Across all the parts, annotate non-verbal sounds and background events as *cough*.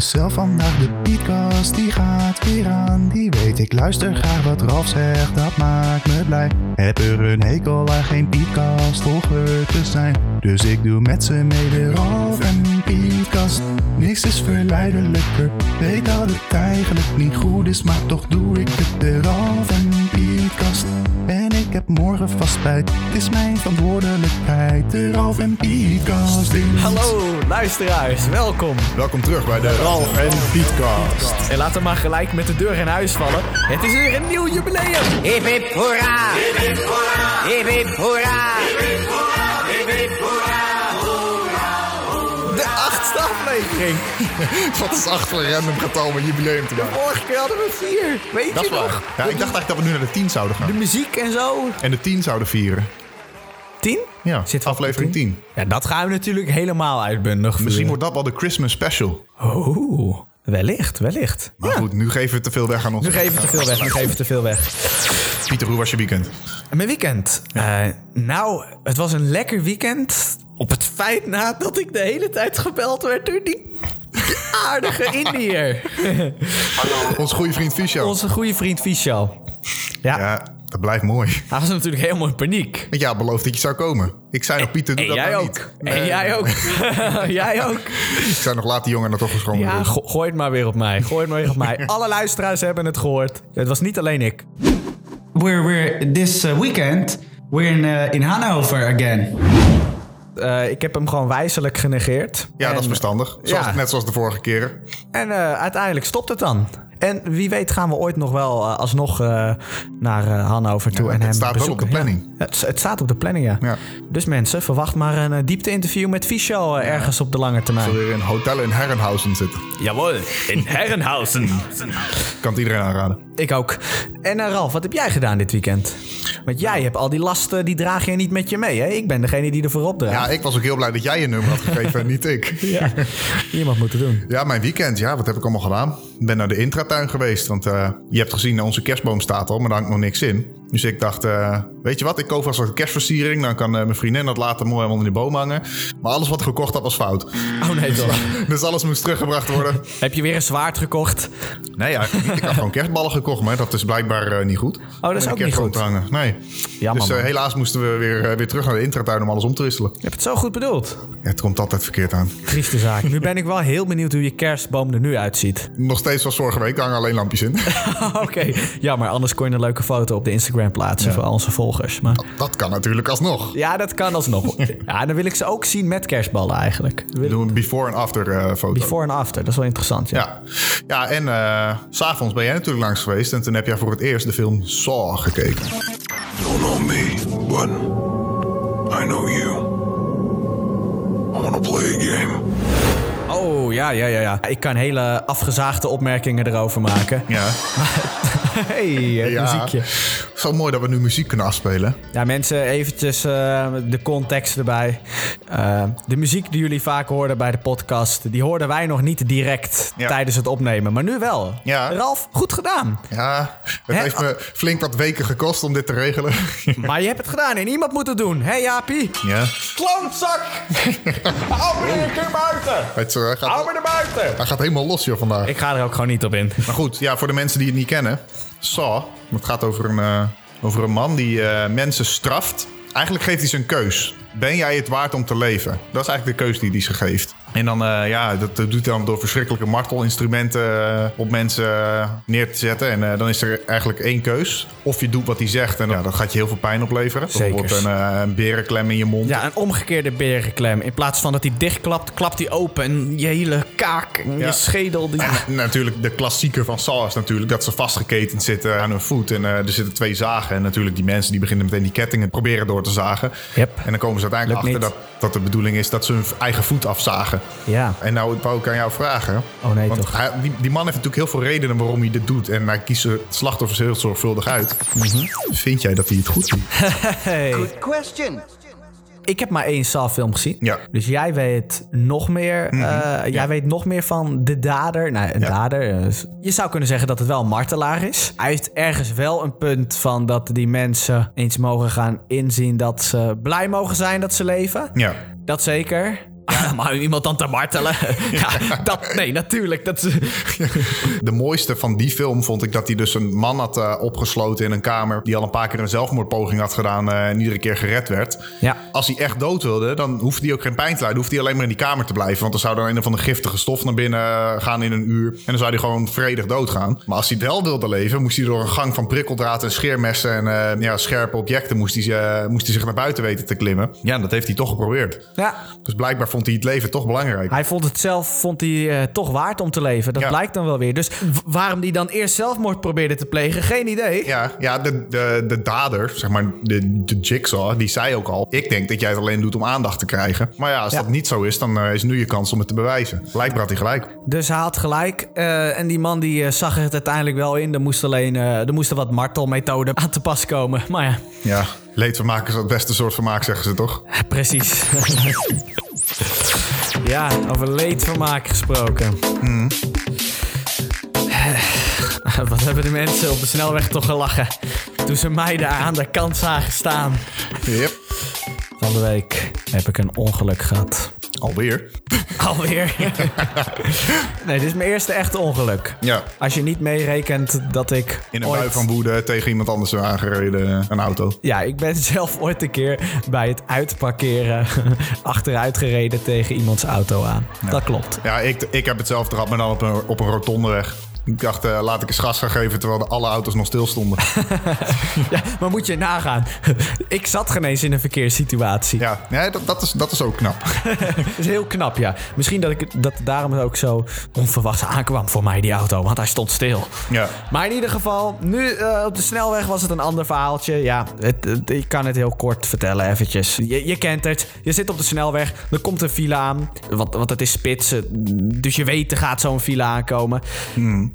mezelf vandaag. De podcast die gaat weer aan, die weet ik luister graag wat Ralf zegt, dat maakt me blij. Heb er een hekel aan geen podcast volger te zijn. Dus ik doe met ze mee de Ralf en Pietkast. Niks is verleidelijker, weet dat het eigenlijk niet goed is, maar toch doe ik het de Ralf en Pietkast. Ik heb morgen vast spijt, het is mijn verantwoordelijkheid. De Ralf en Pietkast. Hallo luisteraars, welkom. Welkom terug bij de Ralf en Pietkast. En laten we maar gelijk met de deur in huis vallen. Het is weer een nieuw jubileum. Hip hip hoera! Hip hip hoera! Hip hip hoera! De achtste aflevering. *laughs* Wat is acht voor een random getal een jubileum te maken? Vorige keer hadden we vier. Weet Dat je nog? Ja, ik dacht eigenlijk dat we nu naar de 10 zouden De gaan. muziek en zo. En de 10 zouden vieren. Tien? Ja, Zit aflevering de 10. Ja, dat gaan we natuurlijk helemaal uitbundig Misschien wordt dat wel de Christmas special. Oh, wellicht, wellicht. Maar ja. goed, nu geven we te veel weg aan ons. Nu geven we te veel weg, nu geven we te veel weg. Pieter, hoe was je weekend? Mijn weekend. Eh, nou, het was een lekker weekend. Op het feit na dat ik de hele tijd gebeld werd door die aardige *laughs* Indiër. Onze goede vriend Fischer. Onze goede vriend Vishal. Ja, Ja, dat blijft mooi. hij was natuurlijk helemaal in paniek. Want ja, beloofd dat je zou komen. Ik zei nog, Pieter, doe En dat jij nou ook. niet. En jij ook. *laughs* *laughs* jij ook. Ik zei nog, laat die jongen nou toch eens gewoon Ja, go- gooi het maar weer op mij. Gooi het maar weer op mij. Alle luisteraars hebben het gehoord. Het was niet alleen ik. We're we're this uh, weekend we're in uh, in Hanover again. Eh, ik heb hem gewoon wijzelijk genegeerd. Ja, dat is verstandig. Zoals, ja. Net zoals de vorige keren. En eh, uiteindelijk stopt het dan. En wie weet gaan we ooit nog wel eh, alsnog eh, naar eh, Hannover toe Ja, en het hem staat wel op bezoeken. de planning. Ja, het, het staat op de planning, ja. Ja. Dus mensen, verwacht maar een eh, diepte-interview met Fischel eh, ergens op de lange termijn. Weer in een hotel in Herrenhausen zitten. Jawel, in Herrenhausen. Kan het iedereen aanraden. Ik ook. En eh, Ralf, wat heb jij gedaan dit weekend? Want jij hebt al die lasten, die draag je niet met je mee, hè? Ik ben degene die er voorop draagt. Ja, ik was ook heel blij dat jij je nummer had gegeven en niet ik. *laughs* Ja. Iemand moet het doen. Ja, mijn weekend. Ja, wat heb ik allemaal gedaan? Ik ben naar de intratuin geweest. Want eh, je hebt gezien, onze kerstboom staat al, maar daar hangt nog niks in. Dus ik dacht, eh, weet je wat? Ik koop vast wat kerstversiering. Dan kan eh, mijn vriendin dat later mooi helemaal in de boom hangen. Maar alles wat ik gekocht had was fout. Oh nee, toch? *laughs* Dus alles moest teruggebracht worden. heb je weer een zwaard gekocht? Nee, eigenlijk niet. Ik had gewoon kerstballen gekocht, maar dat is blijkbaar eh, niet goed. dat is ook niet goed. te hangen. Nee. Jammer, dus helaas moesten we weer, weer terug naar de intratuin om alles om te wisselen. Je hebt het zo goed bedoeld. Ja, het komt altijd verkeerd aan. Trieste zaak. Nu ben ik wel heel benieuwd hoe je kerstboom er nu uitziet. Nog steeds zoals vorige week, hangen alleen lampjes in. *laughs* Oké, jammer. Anders kon je een leuke foto op de Instagram plaatsen voor al onze volgers. Maar dat kan natuurlijk alsnog. ja, dat kan alsnog. *laughs* Ja, dan wil ik ze ook zien met kerstballen eigenlijk. We doen een before en after eh, foto. Before en after, dat is wel interessant. Ja. Ja, ja en eh, s s'avonds ben jij natuurlijk langs geweest. En toen heb jij voor het eerst de film Saw gekeken. don't know me, but I know you. I want to play a game. Oh, ja, ja, ja, ja. Ik kan hele afgezaagde opmerkingen erover maken. Ja, *laughs* hey, het ja. muziekje. Zo mooi dat we nu muziek kunnen afspelen. Ja, mensen, eventjes eh, de context erbij. Eh, de muziek die jullie vaak hoorden bij de podcast... die hoorden wij nog niet direct Ja. tijdens het opnemen. Maar nu wel. Ja. Ralf, goed gedaan. Ja, het heeft me flink wat weken gekost om dit te regelen. *laughs* Maar je hebt het gedaan en iemand moet het doen. Hé, hey, Jaapie? ja, Klootzak! *laughs* Hou me een keer buiten! het, eh, Hou me er buiten! hij gaat helemaal los joh vandaag. Ik ga er ook gewoon niet op in. Maar goed, ja, voor de mensen die het niet kennen. Saw, het gaat over een, eh, over een man die eh, mensen straft. Eigenlijk geeft hij ze een keus. Ben jij het waard om te leven? Dat is eigenlijk de keus die hij ze geeft. En dan, eh, ja, dat doet hij dan door verschrikkelijke martelinstrumenten eh, op mensen eh, neer te zetten. En dan is er eigenlijk één keus. Of je doet wat hij zegt en ja, dat gaat je heel veel pijn opleveren. Zeker. Bijvoorbeeld een, een berenklem in je mond. Ja, een omgekeerde berenklem. In plaats van dat hij dichtklapt, klapt hij open. En je hele kaak en Ja. je schedel... Die... En natuurlijk, de klassieker van Saw is natuurlijk dat ze vastgeketend zitten aan hun voet. En er zitten twee zagen. En natuurlijk die mensen die beginnen meteen die kettingen proberen door te zagen. Yep. En dan komen ze uiteindelijk Lukt achter dat, dat de bedoeling is dat ze hun eigen voet afzagen. Ja. En nou wou ik aan jou vragen. Oh nee, Want toch. hij- die, die man heeft natuurlijk heel veel redenen waarom hij dit doet. En hij kiest de slachtoffers heel zorgvuldig uit. Mhm. Vind jij dat hij het goed doet? Hey. Good question. Ik heb maar één Saw-film gezien. Ja. Mhm. Dus jij weet nog meer. eh, jij weet nog meer van de dader. Nou, een Ja. dader. eh, je zou kunnen zeggen dat het wel een martelaar is. Hij heeft ergens wel een punt van dat die mensen eens mogen gaan inzien dat ze blij mogen zijn dat ze leven. Ja. Dat zeker. Maar om iemand dan te martelen? *laughs* ja, dat, nee, natuurlijk. Dat, *laughs* De mooiste van die film vond ik dat hij dus een man had eh, opgesloten in een kamer. die al een paar keer een zelfmoordpoging had gedaan. eh, en iedere keer gered werd. Ja. Als hij echt dood wilde, dan hoefde hij ook geen pijn te lijden. Hoefde hij alleen maar in die kamer te blijven. Want dan zou er een of andere giftige stof naar binnen eh, gaan in een uur. En dan zou hij gewoon vredig doodgaan. Maar als hij wel wilde leven, moest hij door een gang van prikkeldraad en scheermessen. en ja, scherpe objecten moest hij, moest hij zich naar buiten weten te klimmen. Ja, dat heeft hij toch geprobeerd. ja. Dus blijkbaar vond hij het leven toch belangrijk. Hij vond het zelf vond hij, eh, toch waard om te leven. Dat Ja. blijkt dan wel weer. Dus waarom die dan eerst zelfmoord probeerde te plegen, geen idee. Ja, ja de, de, de dader, zeg maar de, de Jigsaw, die zei ook al... ik denk dat jij het alleen doet om aandacht te krijgen. Maar ja, als Ja. dat niet zo is, dan eh, is nu je kans om het te bewijzen. Blijkbaar had hij gelijk. Dus hij had gelijk. eh, en die man die zag het uiteindelijk wel in. Er moest alleen er moesten wat martelmethoden aan te pas komen. Maar ja, Ja, leedvermaak is het beste soort vermaak, zeggen ze toch? *laughs* precies. *laughs* ja, over leedvermaak gesproken. Wat hebben de mensen op de snelweg toch gelachen. Toen ze mij daar aan de kant zagen staan. Yep. Van de week heb ik een ongeluk gehad. Alweer. *laughs* Alweer. *laughs* nee, dit is mijn eerste echte ongeluk. Ja. Als je niet meerekent dat ik In een ooit... bui van woede tegen iemand anders aangereden, een auto. Ja, ik ben *laughs* zelf ooit een keer bij het uitparkeren achteruit gereden tegen iemands auto aan. Dat klopt. Ja, ik, ik heb het zelf gehad, maar dan op een, op een rotondeweg. Ik dacht, eh, laat ik eens gas gaan geven terwijl de alle auto's nog stil stonden. *laughs* Ja, maar moet je nagaan. ik zat geen eens in een verkeerssituatie. ja, nee, dat, dat, is, dat is ook knap. *laughs* Dat is heel knap, ja. Misschien dat, ik, dat daarom ook zo onverwachts aankwam voor mij, die auto. Want hij stond stil. Ja. Maar in ieder geval, nu eh, op de snelweg was het een ander verhaaltje. Ja, het, het- ik kan het heel kort vertellen eventjes. Je, je kent het. Je zit op de snelweg. Er komt een file aan. Want, want het is spitsen. Dus je weet, er gaat zo'n file aankomen.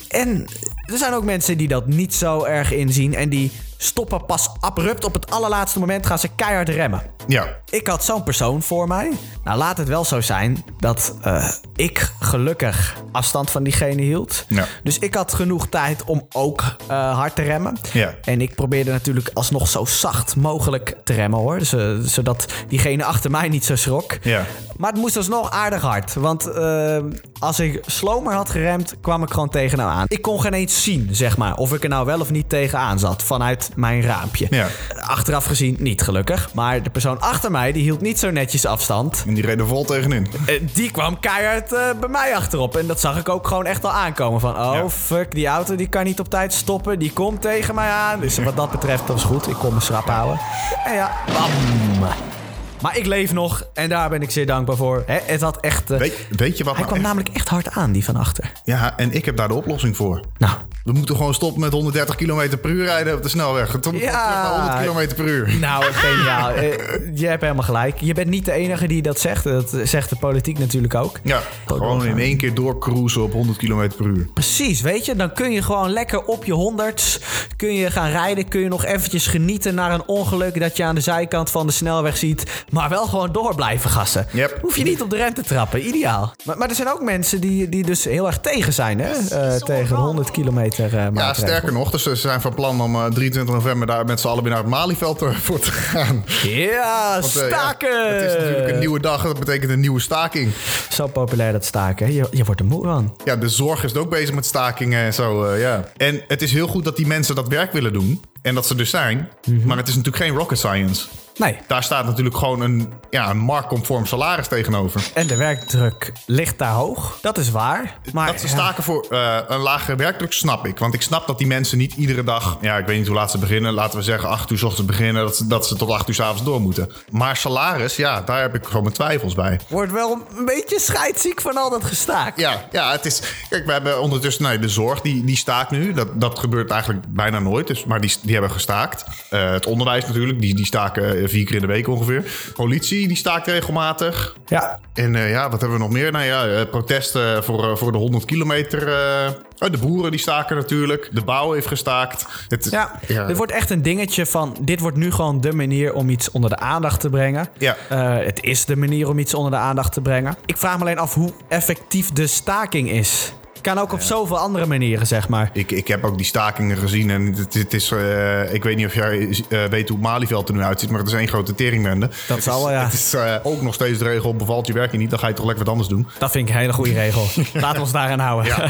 En er zijn ook mensen die dat niet zo erg inzien. En die stoppen pas abrupt op het allerlaatste moment gaan ze keihard remmen. Ja, Ik had zo'n persoon voor mij. Nou, laat het wel zo zijn dat eh, ik gelukkig afstand van diegene hield. Ja. Dus ik had genoeg tijd om ook eh, hard te remmen. Ja. En ik probeerde natuurlijk alsnog zo zacht mogelijk te remmen hoor. Dus, zodat diegene achter mij niet zo schrok. Ja. Maar het moest alsnog aardig hard. Want eh, als ik slomer had geremd, kwam ik gewoon tegen hem aan. Ik kon geen eens zien, zeg maar, of ik er nou wel of niet tegenaan zat vanuit mijn raampje. Ja. Achteraf gezien niet gelukkig. Maar de persoon achter mij, die hield niet zo netjes afstand. en die reden vol tegenin. Eh, Die kwam keihard eh, bij mij achterop. En dat zag ik ook gewoon echt al aankomen. Van, oh Ja. fuck, die auto die kan niet op tijd stoppen. Die komt tegen mij aan. Dus wat dat betreft, dat is goed. Ik kon me schrap houden. En ja, bam. Maar ik leef nog. En daar ben ik zeer dankbaar voor. Het had echt... eh, Weet, weet je wat hij nou kwam echt- namelijk echt hard aan, die van achter. Ja, en ik heb daar de oplossing voor. Nou, We moeten gewoon stoppen met 130 km per uur rijden op de snelweg. Tot, Ja. terug naar 100 km per uur. nou, geniaal. *laughs* Eh, je hebt helemaal gelijk. Je bent niet de enige die dat zegt. Dat zegt de politiek natuurlijk ook. Ja, gewoon in één keer doorcruisen op 100 km per uur. Precies, weet je, dan kun je gewoon lekker op je honderd kun je gaan rijden. Kun je nog eventjes genieten naar een ongeluk dat je aan de zijkant van de snelweg ziet. Maar wel gewoon door blijven gassen. Yep. Hoef je niet op de rem te trappen, ideaal. Maar, maar er zijn ook mensen die, die dus heel erg tegen zijn, hè? eh, tegen 100 kilometer eh Ja, sterker nog, dus ze zijn van plan om eh, 23 november daar met z'n allen weer naar het Malieveld eh, voor te gaan. Ja, Want, eh, ja, staken! het is natuurlijk een nieuwe dag, dat betekent een nieuwe staking. Zo populair dat staken. Je, je wordt er moe van. Ja, de zorg is ook bezig met stakingen en zo, eh, ja. En het is heel goed dat die mensen dat werk willen doen. En dat ze er zijn. Mhm. Maar het is natuurlijk geen rocket science. Nee. Daar staat natuurlijk gewoon een, ja, een marktconform salaris tegenover. En de werkdruk ligt daar hoog. Dat is waar. Maar dat ze ja. staken voor eh, een lagere werkdruk, snap ik. Want ik snap dat die mensen niet iedere dag... Ja, ik weet niet hoe laat ze beginnen. Laten we zeggen 8 uur s ochtends beginnen. Dat ze, dat ze tot 8 uur s avonds door moeten. Maar salaris, ja, daar heb ik gewoon mijn twijfels bij. wordt wel een beetje scheidziek van al dat gestaakt. Ja, ja, het is... Kijk, we hebben ondertussen... Nee, de zorg, die, die staakt nu. Dat, dat gebeurt eigenlijk bijna nooit. Dus, maar die, die hebben gestaakt. Eh, het onderwijs natuurlijk. Die, die staken vier keer in de week ongeveer. Politie, die staakt regelmatig. Ja. En eh, ja, wat hebben we nog meer? Nou ja, eh, protesten voor, eh, voor de 100 kilometer. eh, oh, de boeren die staken natuurlijk. De bouw heeft gestaakt. Het, Ja, dit wordt echt een dingetje van... dit wordt nu gewoon de manier om iets onder de aandacht te brengen. Ja. Eh, het is de manier om iets onder de aandacht te brengen. Ik vraag me alleen af hoe effectief de staking is. Kan ook op zoveel andere manieren, zeg maar. Ik, ik heb ook die stakingen gezien en het, het is, eh, ik weet niet of jij eh, weet hoe Malieveld er nu uitziet, maar het is één grote teringbende. Dat zal wel, ja. Het is eh, ook nog steeds de regel, bevalt je werk je niet, dan ga je toch lekker wat anders doen. Dat vind ik een hele goede regel. *laughs* Laten we ons daaraan houden. Ja,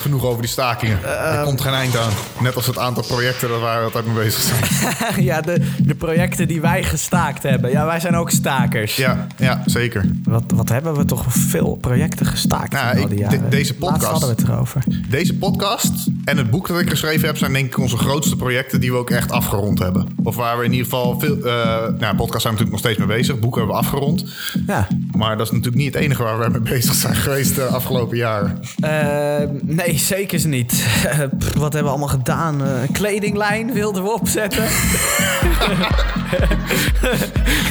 genoeg over die stakingen. er komt geen eind aan. Net als het aantal projecten dat wij altijd mee bezig zijn. *laughs* ja, de, de projecten die wij gestaakt hebben. Ja, wij zijn ook stakers. Ja, ja zeker. Wat, wat hebben we toch veel projecten gestaakt Ja, in al die ik- jaren. de- deze Laatst podcast- hadden we het erover. Deze podcast en het boek dat ik geschreven heb... zijn denk ik onze grootste projecten die we ook echt afgerond hebben. Of waar we in ieder geval veel... eh nou, podcast zijn we natuurlijk nog steeds mee bezig. Boeken hebben we afgerond. Ja. Maar dat is natuurlijk niet het enige waar we mee bezig zijn geweest de afgelopen jaren. Eh, nee, zeker niet. Eh, *laughs* pff, wat hebben we allemaal gedaan? Eh, Een kledinglijn wilden we opzetten. *laughs*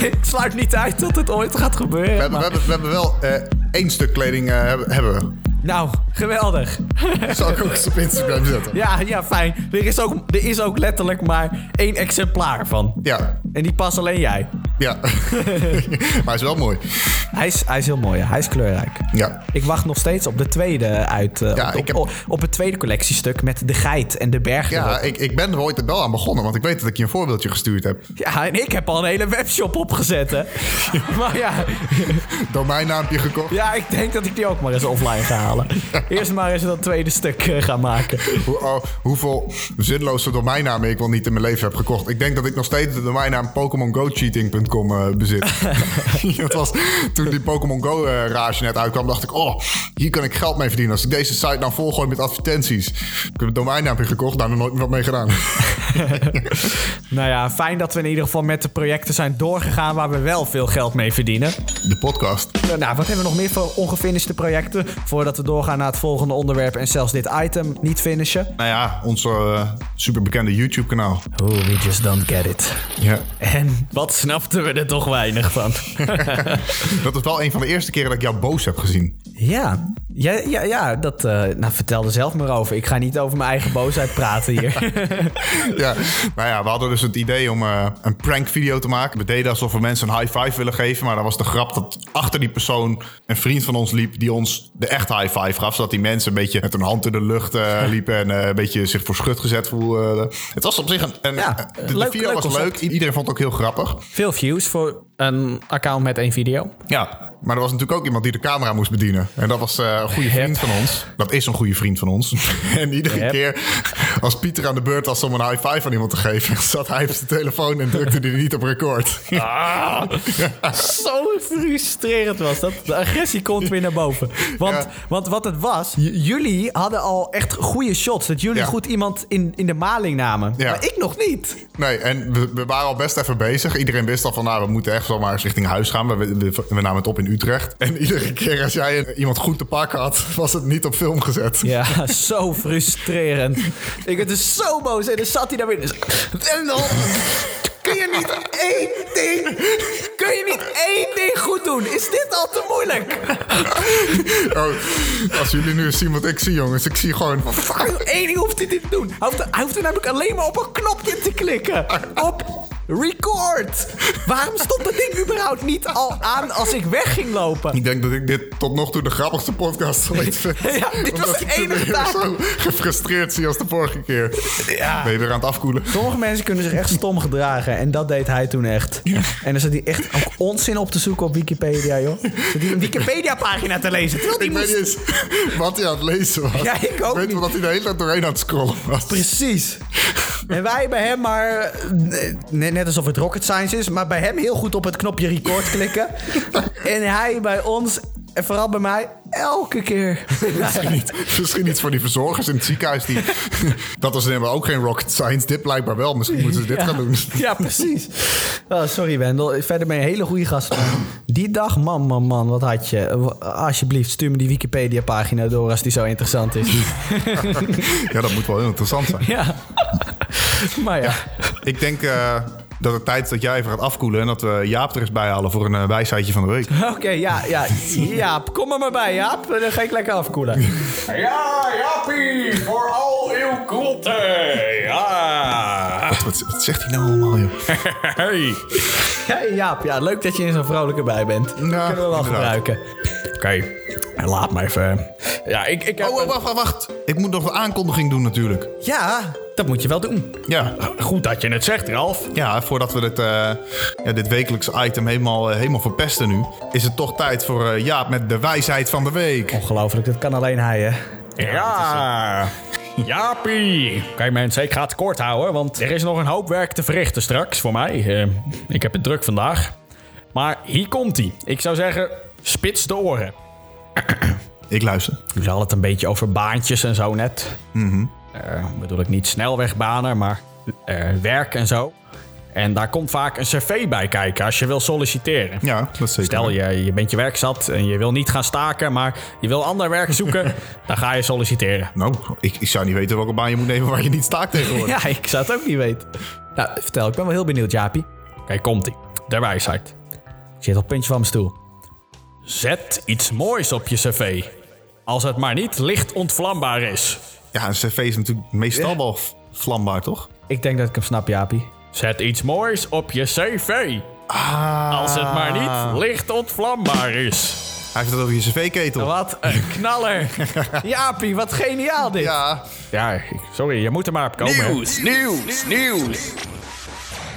Het sluit niet uit dat het ooit gaat gebeuren. We hebben, we hebben, we hebben wel eh, één stuk kleding eh, hebben we. Nou, geweldig. Zal ik ook eens op Instagram zetten. Ja, ja, fijn. Er is, ook, er is ook letterlijk maar één exemplaar van. Ja, En die past alleen jij. ja. *laughs* maar hij is wel mooi. Hij is, hij is heel mooi, ja. hij is kleurrijk. Ja. Ik wacht nog steeds op de tweede uit. eh, Ja, op, ik heb- op, op het tweede collectiestuk met de geit en de berg. Ja, erop. ik, ik ben er ooit wel aan begonnen, want ik weet dat ik je een voorbeeldje gestuurd heb. ja, en ik heb al een hele webshop opgezet, hè. *laughs* maar ja, Domeinnaampje gekocht. ja, ik denk dat ik die ook maar eens offline ga halen. *laughs* Eerst maar eens dat tweede stuk eh, gaan maken. Hoe, oh, hoeveel zinloze domeinnamen ik wel niet in mijn leven heb gekocht. Ik denk dat ik nog steeds de domeinnaam PokémonGoCheating.com eh, bezit. *laughs* dat was, toen die Pokémon Go eh, rage net uitkwam, dacht ik... oh, hier kan ik geld mee verdienen. Als ik deze site nou volgooi met advertenties. Ik heb een domeinnaampje gekocht, daar nog nooit meer wat mee gedaan. *laughs* Nou ja, fijn dat we in ieder geval met de projecten zijn doorgegaan waar we wel veel geld mee verdienen. De podcast. Nou, wat hebben we nog meer voor ongefinishte projecten? Voordat we doorgaan naar het volgende onderwerp en zelfs dit item niet finishen. Nou ja, ons eh, superbekende YouTube kanaal. Oh, we just don't get it. Ja. En wat snapten we er toch weinig van? *laughs* Dat is wel een van de eerste keren dat ik jou boos heb gezien. ja, ja, ja, ja dat eh, nou, vertel er zelf maar over. Ik ga niet over mijn eigen boosheid praten hier. *laughs* Ja, nou ja, we hadden dus het idee om eh, een prank video te maken. We deden alsof we mensen een high five willen geven. Maar dat was de grap dat achter die persoon een vriend van ons liep... die ons de echt high five gaf. Zodat die mensen een beetje met hun hand in de lucht eh, *laughs* liepen... en eh, een beetje zich voor schut gezet voelden. Het was op zich een... een Ja, de, de leuk- video leuk was concept. leuk. Iedereen vond het ook heel grappig. Veel views voor een account met één video. Ja, maar er was natuurlijk ook iemand die de camera moest bedienen. En dat was eh, een goede vriend van ons. Dat is een goede vriend van ons. *laughs* en iedere keer als Pieter aan de beurt was om een high five aan iemand te geven... *laughs* zat hij op zijn telefoon en drukte hij niet op record. *laughs* Zo frustrerend was dat. De agressie komt weer naar boven. Want, Ja. want wat het was, jullie hadden al echt goede shots. Dat jullie Ja. goed iemand in, in de maling namen. Ja. Maar ik nog niet. Nee, en we, we waren al best even bezig. Iedereen wist al van, nou, we moeten echt wel maar eens richting huis gaan. We, we, we namen het op in Utrecht. En iedere keer als jij iemand goed te pakken had, was het niet op film gezet. Ja, *laughs* zo frustrerend. Ik werd dus zo boos. En dan zat hij daar weer. Wendel, kun je niet één ding... Kun je niet één ding goed doen? Is dit al te moeilijk? Oh, als jullie nu eens zien wat ik zie, jongens. Ik zie gewoon... Eén ding hoeft hij niet te doen. Hij hoeft, hij hoeft er namelijk alleen maar op een knopje te klikken. Op record. Waarom stond dat ding überhaupt niet al aan als ik weg ging lopen? Ik denk dat ik dit tot nog toe de grappigste podcast ooit vind. *laughs* Ja, dit was de ik je enige taak. zo gefrustreerd zie als de vorige keer. Ja. Ben je weer aan het afkoelen? Sommige mensen kunnen zich echt stom gedragen. En dat deed hij toen echt. En dan zat hij echt ook onzin op te zoeken op Wikipedia, joh. Zat hij een Wikipedia-pagina te lezen. Terwijl die Ik weet moest... niet eens wat hij aan het lezen was. Ja, ik ook weet niet. wel dat hij de hele tijd doorheen aan het scrollen was. Precies. En wij bij hem maar... eh, Net alsof het rocket science is. Maar bij hem heel goed op het knopje record klikken. *laughs* En hij bij ons... En vooral bij mij... Elke keer. *laughs* Misschien, niet, misschien iets voor die verzorgers in het ziekenhuis. Die, *laughs* dat was helemaal ook geen rocket science. Dit blijkbaar wel. Misschien moeten ze dit Ja. gaan doen. Ja, precies. Oh, sorry, Wendel. Verder ben je een hele goede gast. Die dag, man, man, man, wat had je? Alsjeblieft, stuur me die Wikipedia-pagina door als die zo interessant is. Ja, dat moet wel heel interessant zijn. ja. *laughs* Maar ja. Ik denk eh, dat het tijd is dat jij even gaat afkoelen. En dat we Jaap er eens bij halen voor een eh, wijsheidje van de week. *laughs* Oké, ja, ja. Jaap, kom er maar bij, Jaap. Dan ga ik lekker afkoelen. Ja, Jappie, voor al uw koelte. Ja. Wat, zegt hij nou allemaal, joh? *laughs* Hey. Hey, Jaap, ja, leuk dat je er zo vrolijk bij bent. Dat kunnen we wel inderdaad. gebruiken. Oké, Laat me even. Ja, ik, ik heb Oh, oh, wacht, wacht, wacht. Ik moet nog een aankondiging doen natuurlijk. Ja, dat moet je wel doen. Ja, Goed dat je het zegt, Ralf. ja voordat we dit, eh, ja, dit wekelijkse item helemaal, eh, helemaal verpesten nu... is het toch tijd voor eh, Jaap met de wijsheid van de week. Ongelooflijk, dat kan alleen hij, hè? Ja. Jaapie. Kijk mensen, ik ga het kort houden, want er is nog een hoop werk te verrichten straks voor mij. Eh, ik heb het druk vandaag. Maar hier komt hij. Ik zou zeggen, spits de oren. Ik luister. Nu zal het een beetje over baantjes en zo net. Eh, bedoel ik niet snelwegbanen, maar eh, werk en zo. En daar komt vaak een cv bij kijken als je wil solliciteren. Ja, dat zeker. Stel, je, je bent je werk zat en je wil niet gaan staken, maar je wil ander werk zoeken, *laughs* dan ga je solliciteren. Nou, ik, ik zou niet weten welke baan je moet nemen waar je niet staakt tegenwoordig. *laughs* Ja, ik zou het ook niet weten. Nou, vertel, ik ben wel heel benieuwd, Jaapie. Kijk, komt ie. De wijsheid. Ik zit op het puntje van mijn stoel. Zet iets moois op je cv. Als het maar niet licht ontvlambaar is. Ja, een cv is natuurlijk meestal wel vlambaar, toch? Ik denk dat ik hem snap, Jaapie. Zet iets moois op je cv. Als het maar niet licht ontvlambaar is. Hij heeft het over je cv-ketel. Wat een *laughs* knaller. Jaapie, wat geniaal dit. Ja, Ja, sorry, je moet er maar op komen. Nieuws, nieuws, nieuws.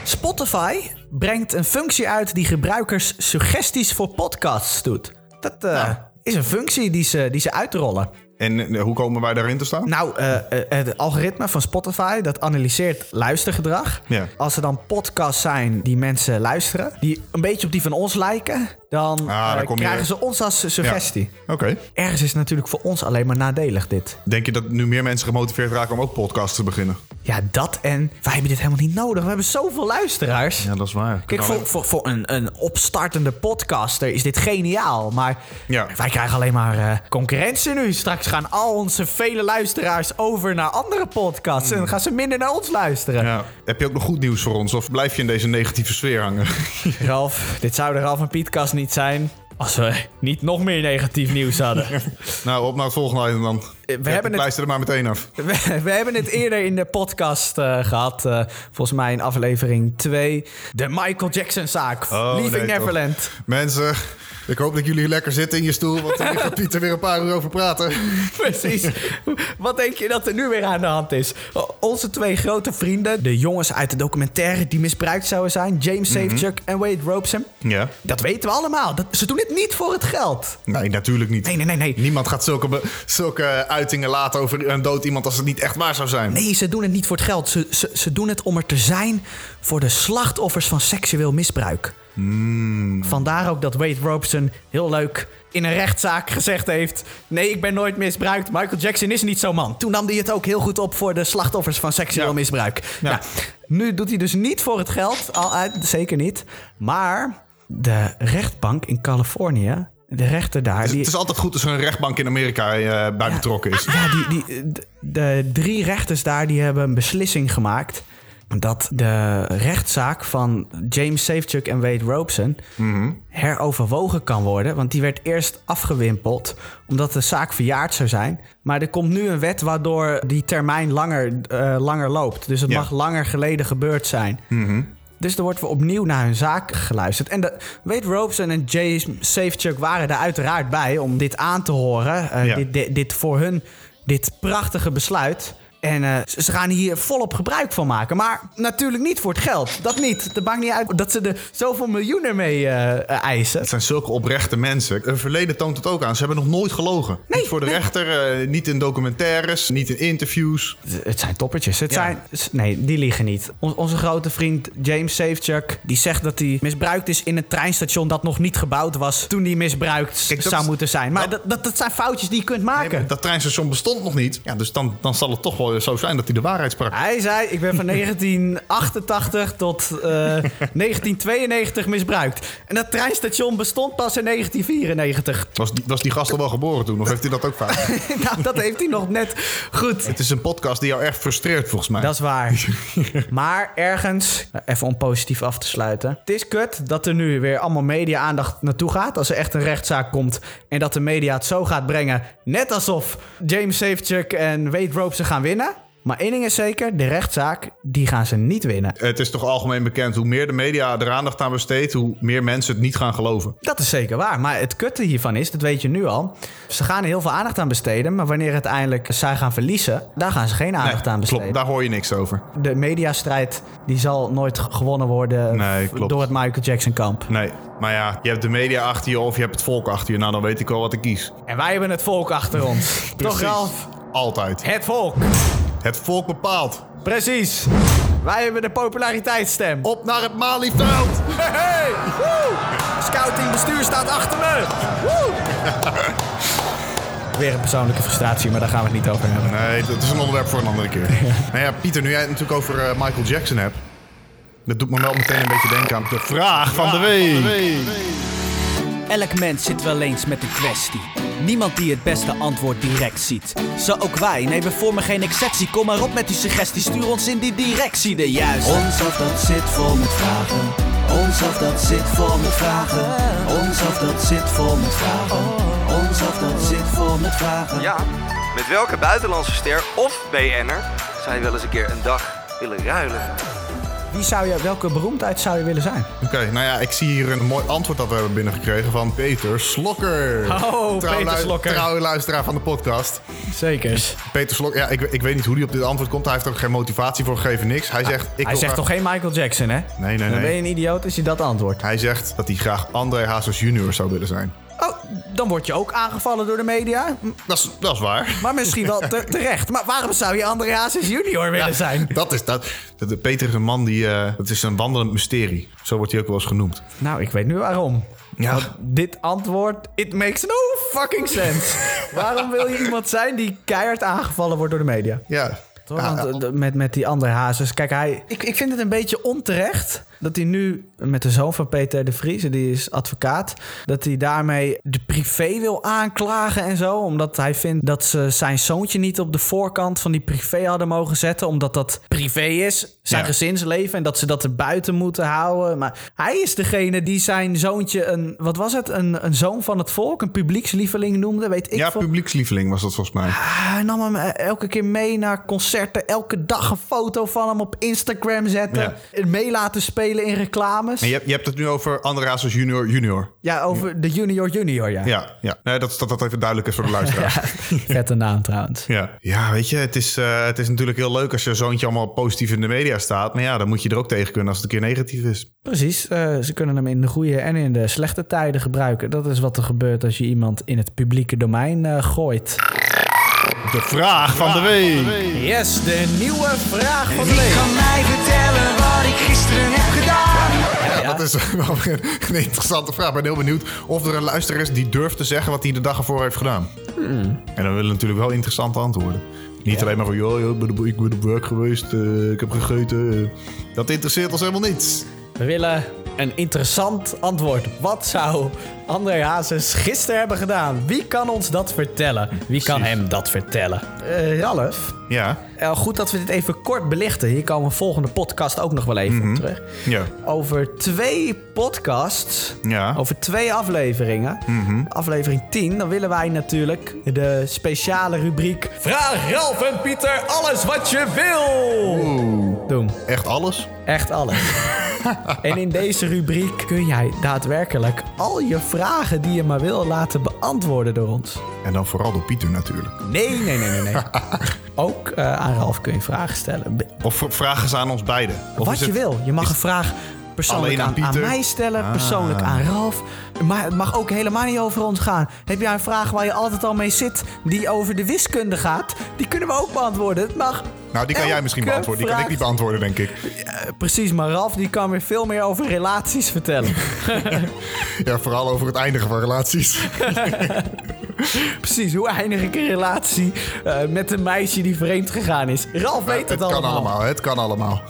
Spotify brengt een functie uit die gebruikers suggesties voor podcasts doet. Dat eh, is een functie die ze, die ze uitrollen. En eh, hoe komen wij daarin te staan? Nou, eh, eh, het algoritme van Spotify dat analyseert luistergedrag. Ja. Als er dan podcasts zijn die mensen luisteren, die een beetje op die van ons lijken, dan, Ah, dan eh, je- krijgen ze ons als suggestie. Oké. Ergens is het natuurlijk voor ons alleen maar nadelig dit. Denk je dat nu meer mensen gemotiveerd raken om ook podcasts te beginnen? Ja, dat en wij hebben dit helemaal niet nodig. We hebben zoveel luisteraars. Ja, dat is waar. Kijk, voor, voor, voor een, een opstartende podcaster is dit geniaal. Maar Ja. wij krijgen alleen maar eh, concurrentie nu. Straks gaan al onze vele luisteraars over naar andere podcasts. En dan gaan ze minder naar ons luisteren. Ja. Heb je ook nog goed nieuws voor ons? Of blijf je in deze negatieve sfeer hangen? *laughs* Ralf, dit zou de Ralf en Pietkast niet zijn... als we niet nog meer negatief nieuws hadden. *laughs* nou, op naar het volgende item dan. We hebben het- Luister er maar meteen af. *laughs* We, we hebben het eerder in de podcast eh, gehad. eh, volgens mij in aflevering 2. De Michael Jackson-zaak. Leaving nee, toch. Neverland. Mensen, ik hoop dat jullie lekker zitten in je stoel. Want hier gaat Pieter weer een paar uur over praten. *laughs* Precies. Wat denk je dat er nu weer aan de hand is? Onze twee grote vrienden, de jongens uit de documentaire die misbruikt zouden zijn, James Safechuck en Wade Robeson. Ja. Dat weten we allemaal. Dat, ze doen het niet voor het geld. Nee, natuurlijk niet. Nee, nee, nee, nee. Niemand gaat zulke, zulke uitingen laten over een dood iemand als het niet echt waar zou zijn. Nee, ze doen het niet voor het geld. Ze, ze, ze doen het om er te zijn voor de slachtoffers van seksueel misbruik. Vandaar ook dat Wade Robeson heel leuk in een rechtszaak gezegd heeft... nee, ik ben nooit misbruikt. Michael Jackson is niet zo'n man. Toen nam hij het ook heel goed op voor de slachtoffers van seksueel Ja. misbruik. Ja. Nou, nu doet hij dus niet voor het geld, al, uit- zeker niet. Maar de rechtbank in Californië, de rechter daar... die, Het is altijd goed als er een rechtbank in Amerika eh, bij betrokken is. ja, die, die, de, de drie rechters daar die hebben een beslissing gemaakt. Dat de rechtszaak van James Safechuck en Wade Robeson heroverwogen kan worden. Want die werd eerst afgewimpeld omdat de zaak verjaard zou zijn. Maar er komt nu een wet waardoor die termijn langer, eh, langer loopt. Dus het Ja. mag langer geleden gebeurd zijn. Dus er wordt weer opnieuw naar hun zaak geluisterd. En de, Wade Robeson en James Safechuck waren er uiteraard bij om dit aan te horen. Eh, Ja. dit, dit, dit voor hun, dit prachtige besluit. En eh, ze gaan hier volop gebruik van maken. Maar natuurlijk niet voor het geld. Dat niet. Het maakt niet uit dat ze er zoveel miljoenen mee eh, eisen. Het zijn zulke oprechte mensen. Hun verleden toont het ook aan. Ze hebben nog nooit gelogen. Nee, niet voor de nee. rechter, eh, niet in documentaires, niet in interviews. Het zijn toppertjes. Het Ja. zijn, nee, die liegen niet. On- onze grote vriend James Safechuck... die zegt dat hij misbruikt is in een treinstation... dat nog niet gebouwd was toen hij misbruikt Kijk, dat zou moeten zijn. Maar dat- dat, dat, dat zijn foutjes die je kunt maken. Dat treinstation bestond nog niet. Ja, dus dan, dan zal het toch wel zo zijn dat hij de waarheid sprak. Hij zei, ik ben van *laughs* 1988 tot eh, *laughs* 1992 misbruikt. En dat treinstation bestond pas in 1994. Was die, was die gast al wel geboren toen? Of heeft hij dat ook fout? *laughs* nou, dat heeft hij nog net goed. het is een podcast die jou echt frustreert, volgens mij. Dat is waar. maar ergens, even om positief af te sluiten. Het is kut dat er nu weer allemaal media-aandacht naartoe gaat. Als er echt een rechtszaak komt. En dat de media het zo gaat brengen. Net alsof James Safechuck en Wade Robeson gaan winnen. Maar één ding is zeker, de rechtszaak, die gaan ze niet winnen. Het is toch algemeen bekend, hoe meer de media er aandacht aan besteedt, hoe meer mensen het niet gaan geloven. Dat is zeker waar. Maar het kutte hiervan is, dat weet je nu al. Ze gaan er heel veel aandacht aan besteden. Maar wanneer uiteindelijk zij gaan verliezen, daar gaan ze geen aandacht aan besteden. klopt, daar hoor je niks over. De mediastrijd die zal nooit gewonnen worden Nee, door het Michael Jackson kamp. Nee, maar ja, je hebt de media achter je of je hebt het volk achter je. Nou, dan weet ik wel wat ik kies. En wij hebben het volk achter ons. *laughs* Toch. Ralf? Altijd. Het volk. Het volk bepaalt. Precies. Wij hebben de populariteitsstem. Op naar het Malieveld! Hey! Woe! Scouting bestuur staat achter me. Woe! Weer een persoonlijke frustratie, maar daar gaan we het niet over hebben. Nee, dat is een onderwerp voor een andere keer. *laughs* Nou ja, Pieter, nu jij het natuurlijk over eh, Michael Jackson hebt. Dat doet me wel meteen een beetje denken aan de vraag van de week. Elk mens zit wel eens met een kwestie. Niemand die het beste antwoord direct ziet. Zo ook wij, nee we vormen geen exceptie. Kom maar op met die suggestie, stuur ons in die directie de juiste. Ons of dat zit vol met vragen. Ons of dat zit vol met vragen. Ons of dat zit vol met vragen. Ons of dat zit vol met vragen. Ja, met welke buitenlandse ster of BN'er zou je wel eens een keer een dag willen ruilen? Wie zou je, welke beroemdheid zou je willen zijn? Oké, nou ja, ik zie hier een mooi antwoord dat we hebben binnengekregen van Peter Slokker. Oh, Trouw Peter Slokker. Trouwe luisteraar van de podcast. Zeker. Peter Slokker, ja, ik, ik weet niet hoe hij op dit antwoord komt. Hij heeft er ook geen motivatie voor gegeven, niks. Hij zegt... Ik Hij zegt graag- toch geen Michael Jackson, hè? Nee, nee, Dan ben nee. je een idioot als je dat antwoordt. Hij zegt dat hij graag André Hazes junior zou willen zijn. Oh, dan word je ook aangevallen door de media. Dat is, dat is waar. Maar misschien wel te- *laughs* terecht. Maar waarom zou je André Hazes junior willen zijn? Dat is dat. dat- dat- Peter is een man die... eh dat is een wandelend mysterie. Zo wordt hij ook wel eens genoemd. Nou, ik weet nu waarom. Ja. Want dit antwoord, it makes no fucking sense. waarom wil je iemand zijn die keihard aangevallen wordt door de media? Ja. Toch? Want eh, met, met die andere hazes. Kijk, hij, ik, ik vind het een beetje onterecht dat hij nu met de zoon van Peter de Vries, die is advocaat, dat hij daarmee de privé wil aanklagen en zo. Omdat hij vindt dat ze zijn zoontje niet op de voorkant van die privé hadden mogen zetten. Omdat dat privé is, zijn Ja. gezinsleven. En dat ze dat er buiten moeten houden. Maar hij is degene die zijn zoontje een, wat was het? Een, een zoon van het volk, een publiekslieveling noemde, weet ik ja, publiekslieveling was dat volgens mij. Hij nam hem eh, elke keer mee naar concerten. Elke dag een foto van hem op Instagram zetten. Ja. En Mee laten spelen in reclames. En je, hebt- je hebt het nu over André Hazes junior junior. Ja, over de junior junior, ja. Ja, ja. Nee, dat, dat dat even duidelijk is voor de luisteraar. *laughs* Vette naam trouwens. Ja. ja, weet je, het is, eh, het is natuurlijk heel leuk als je zoontje allemaal positief in de media staat. Maar ja, dan moet je er ook tegen kunnen als het een keer negatief is. Precies, eh, ze kunnen hem in de goede en in de slechte tijden gebruiken. Dat is wat er gebeurt als je iemand in het publieke domein eh, gooit. De vraag van de week. Yes, de nieuwe vraag van de Wie week. kan mij vertellen ik gisteren heb gedaan? Ja, dat is *laughs* wel een, een interessante vraag. Ik ben heel benieuwd of er een luisteraar is die durft te zeggen wat hij de dag ervoor heeft gedaan. En dan willen we natuurlijk wel interessante antwoorden. Niet alleen maar van, joh, joh, ik ben op- ik ben op werk geweest, eh, ik heb gegeten. dat interesseert ons helemaal niets. We willen een interessant antwoord. Wat zou André Hazes gisteren hebben gedaan? Wie kan ons dat vertellen? Wie kan hem dat vertellen? Eh Ralf, Ja, eh, goed dat we dit even kort belichten. Hier komen we volgende podcast ook nog wel even op terug. ja, Over twee podcasts, ja. over twee afleveringen, aflevering 10, dan willen wij natuurlijk de speciale rubriek Vraag Ralf en Pieter alles wat je wil doen. Echt alles? Echt alles. *laughs* *laughs* en in deze rubriek kun jij daadwerkelijk al je vragen die je maar wil laten beantwoorden door ons. En dan vooral door Pieter natuurlijk. Nee, nee, nee, nee, nee. *laughs* Ook eh, aan Ralf kun je vragen stellen. Of vragen ze aan ons beiden? Of Wat je het- wil. Je mag een vraag persoonlijk aan aan, aan Pieter? mij stellen, Ah. persoonlijk aan Ralf. Maar het mag ook helemaal niet over ons gaan. Heb jij een vraag waar je altijd al mee zit, die over de wiskunde gaat? Die kunnen we ook beantwoorden. Het mag. Nou, die kan jij misschien beantwoorden. Die kan ik niet beantwoorden, denk ik. Eh, precies, maar Ralf die kan weer veel meer over relaties vertellen. *laughs* Ja, vooral over het eindigen van relaties. *laughs* Precies, hoe eindig ik een relatie eh, met een meisje die vreemd gegaan is? Ralf weet het, het kan allemaal. allemaal, het kan allemaal.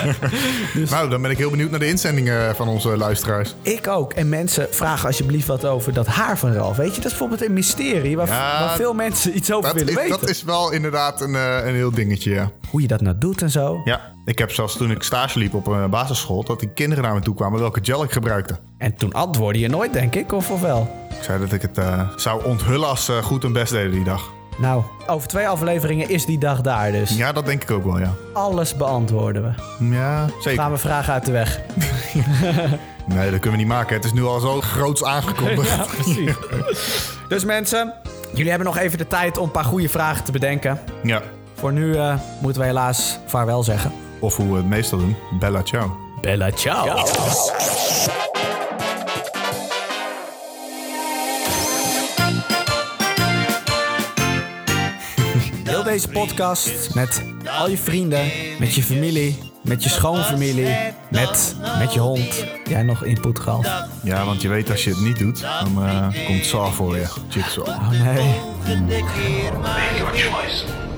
*laughs* Nou, dan ben ik heel benieuwd naar de inzendingen van onze luisteraars. Ik ook. En mensen, vraag alsjeblieft wat over dat haar van Ralf. Weet je, dat is bijvoorbeeld een mysterie waar, Ja, waar veel mensen iets over willen is, weten. dat is wel inderdaad een, eh, een heel dingetje, ja. Hoe je dat nou doet en zo. Ja, ik heb zelfs toen ik stage liep op een basisschool... dat die kinderen naar me toe kwamen welke gel ik gebruikte. En toen antwoordde je nooit, denk ik, of, of wel? Ik zei dat ik het eh, zou onthullen als ze goed hun best deden die dag. Nou, over twee afleveringen is die dag daar dus. Ja, dat denk ik ook wel, ja. Alles beantwoorden we. Ja, zeker. Gaan we vragen uit de weg. *laughs* Nee, dat kunnen we niet maken. Het is nu al zo groots aangekondigd. Precies. dus mensen, jullie hebben nog even de tijd om een paar goede vragen te bedenken. Ja. Voor nu eh, moeten we helaas vaarwel zeggen. Of hoe we het meestal doen. Bella ciao. Bella ciao. Deze podcast met al je vrienden, met je familie, met je schoonfamilie, met, met je hond. Jij nog input gehad? Ja, want je weet als je het niet doet, dan eh, komt Saw voor je. Jigsaw. Oh nee. Make your choice.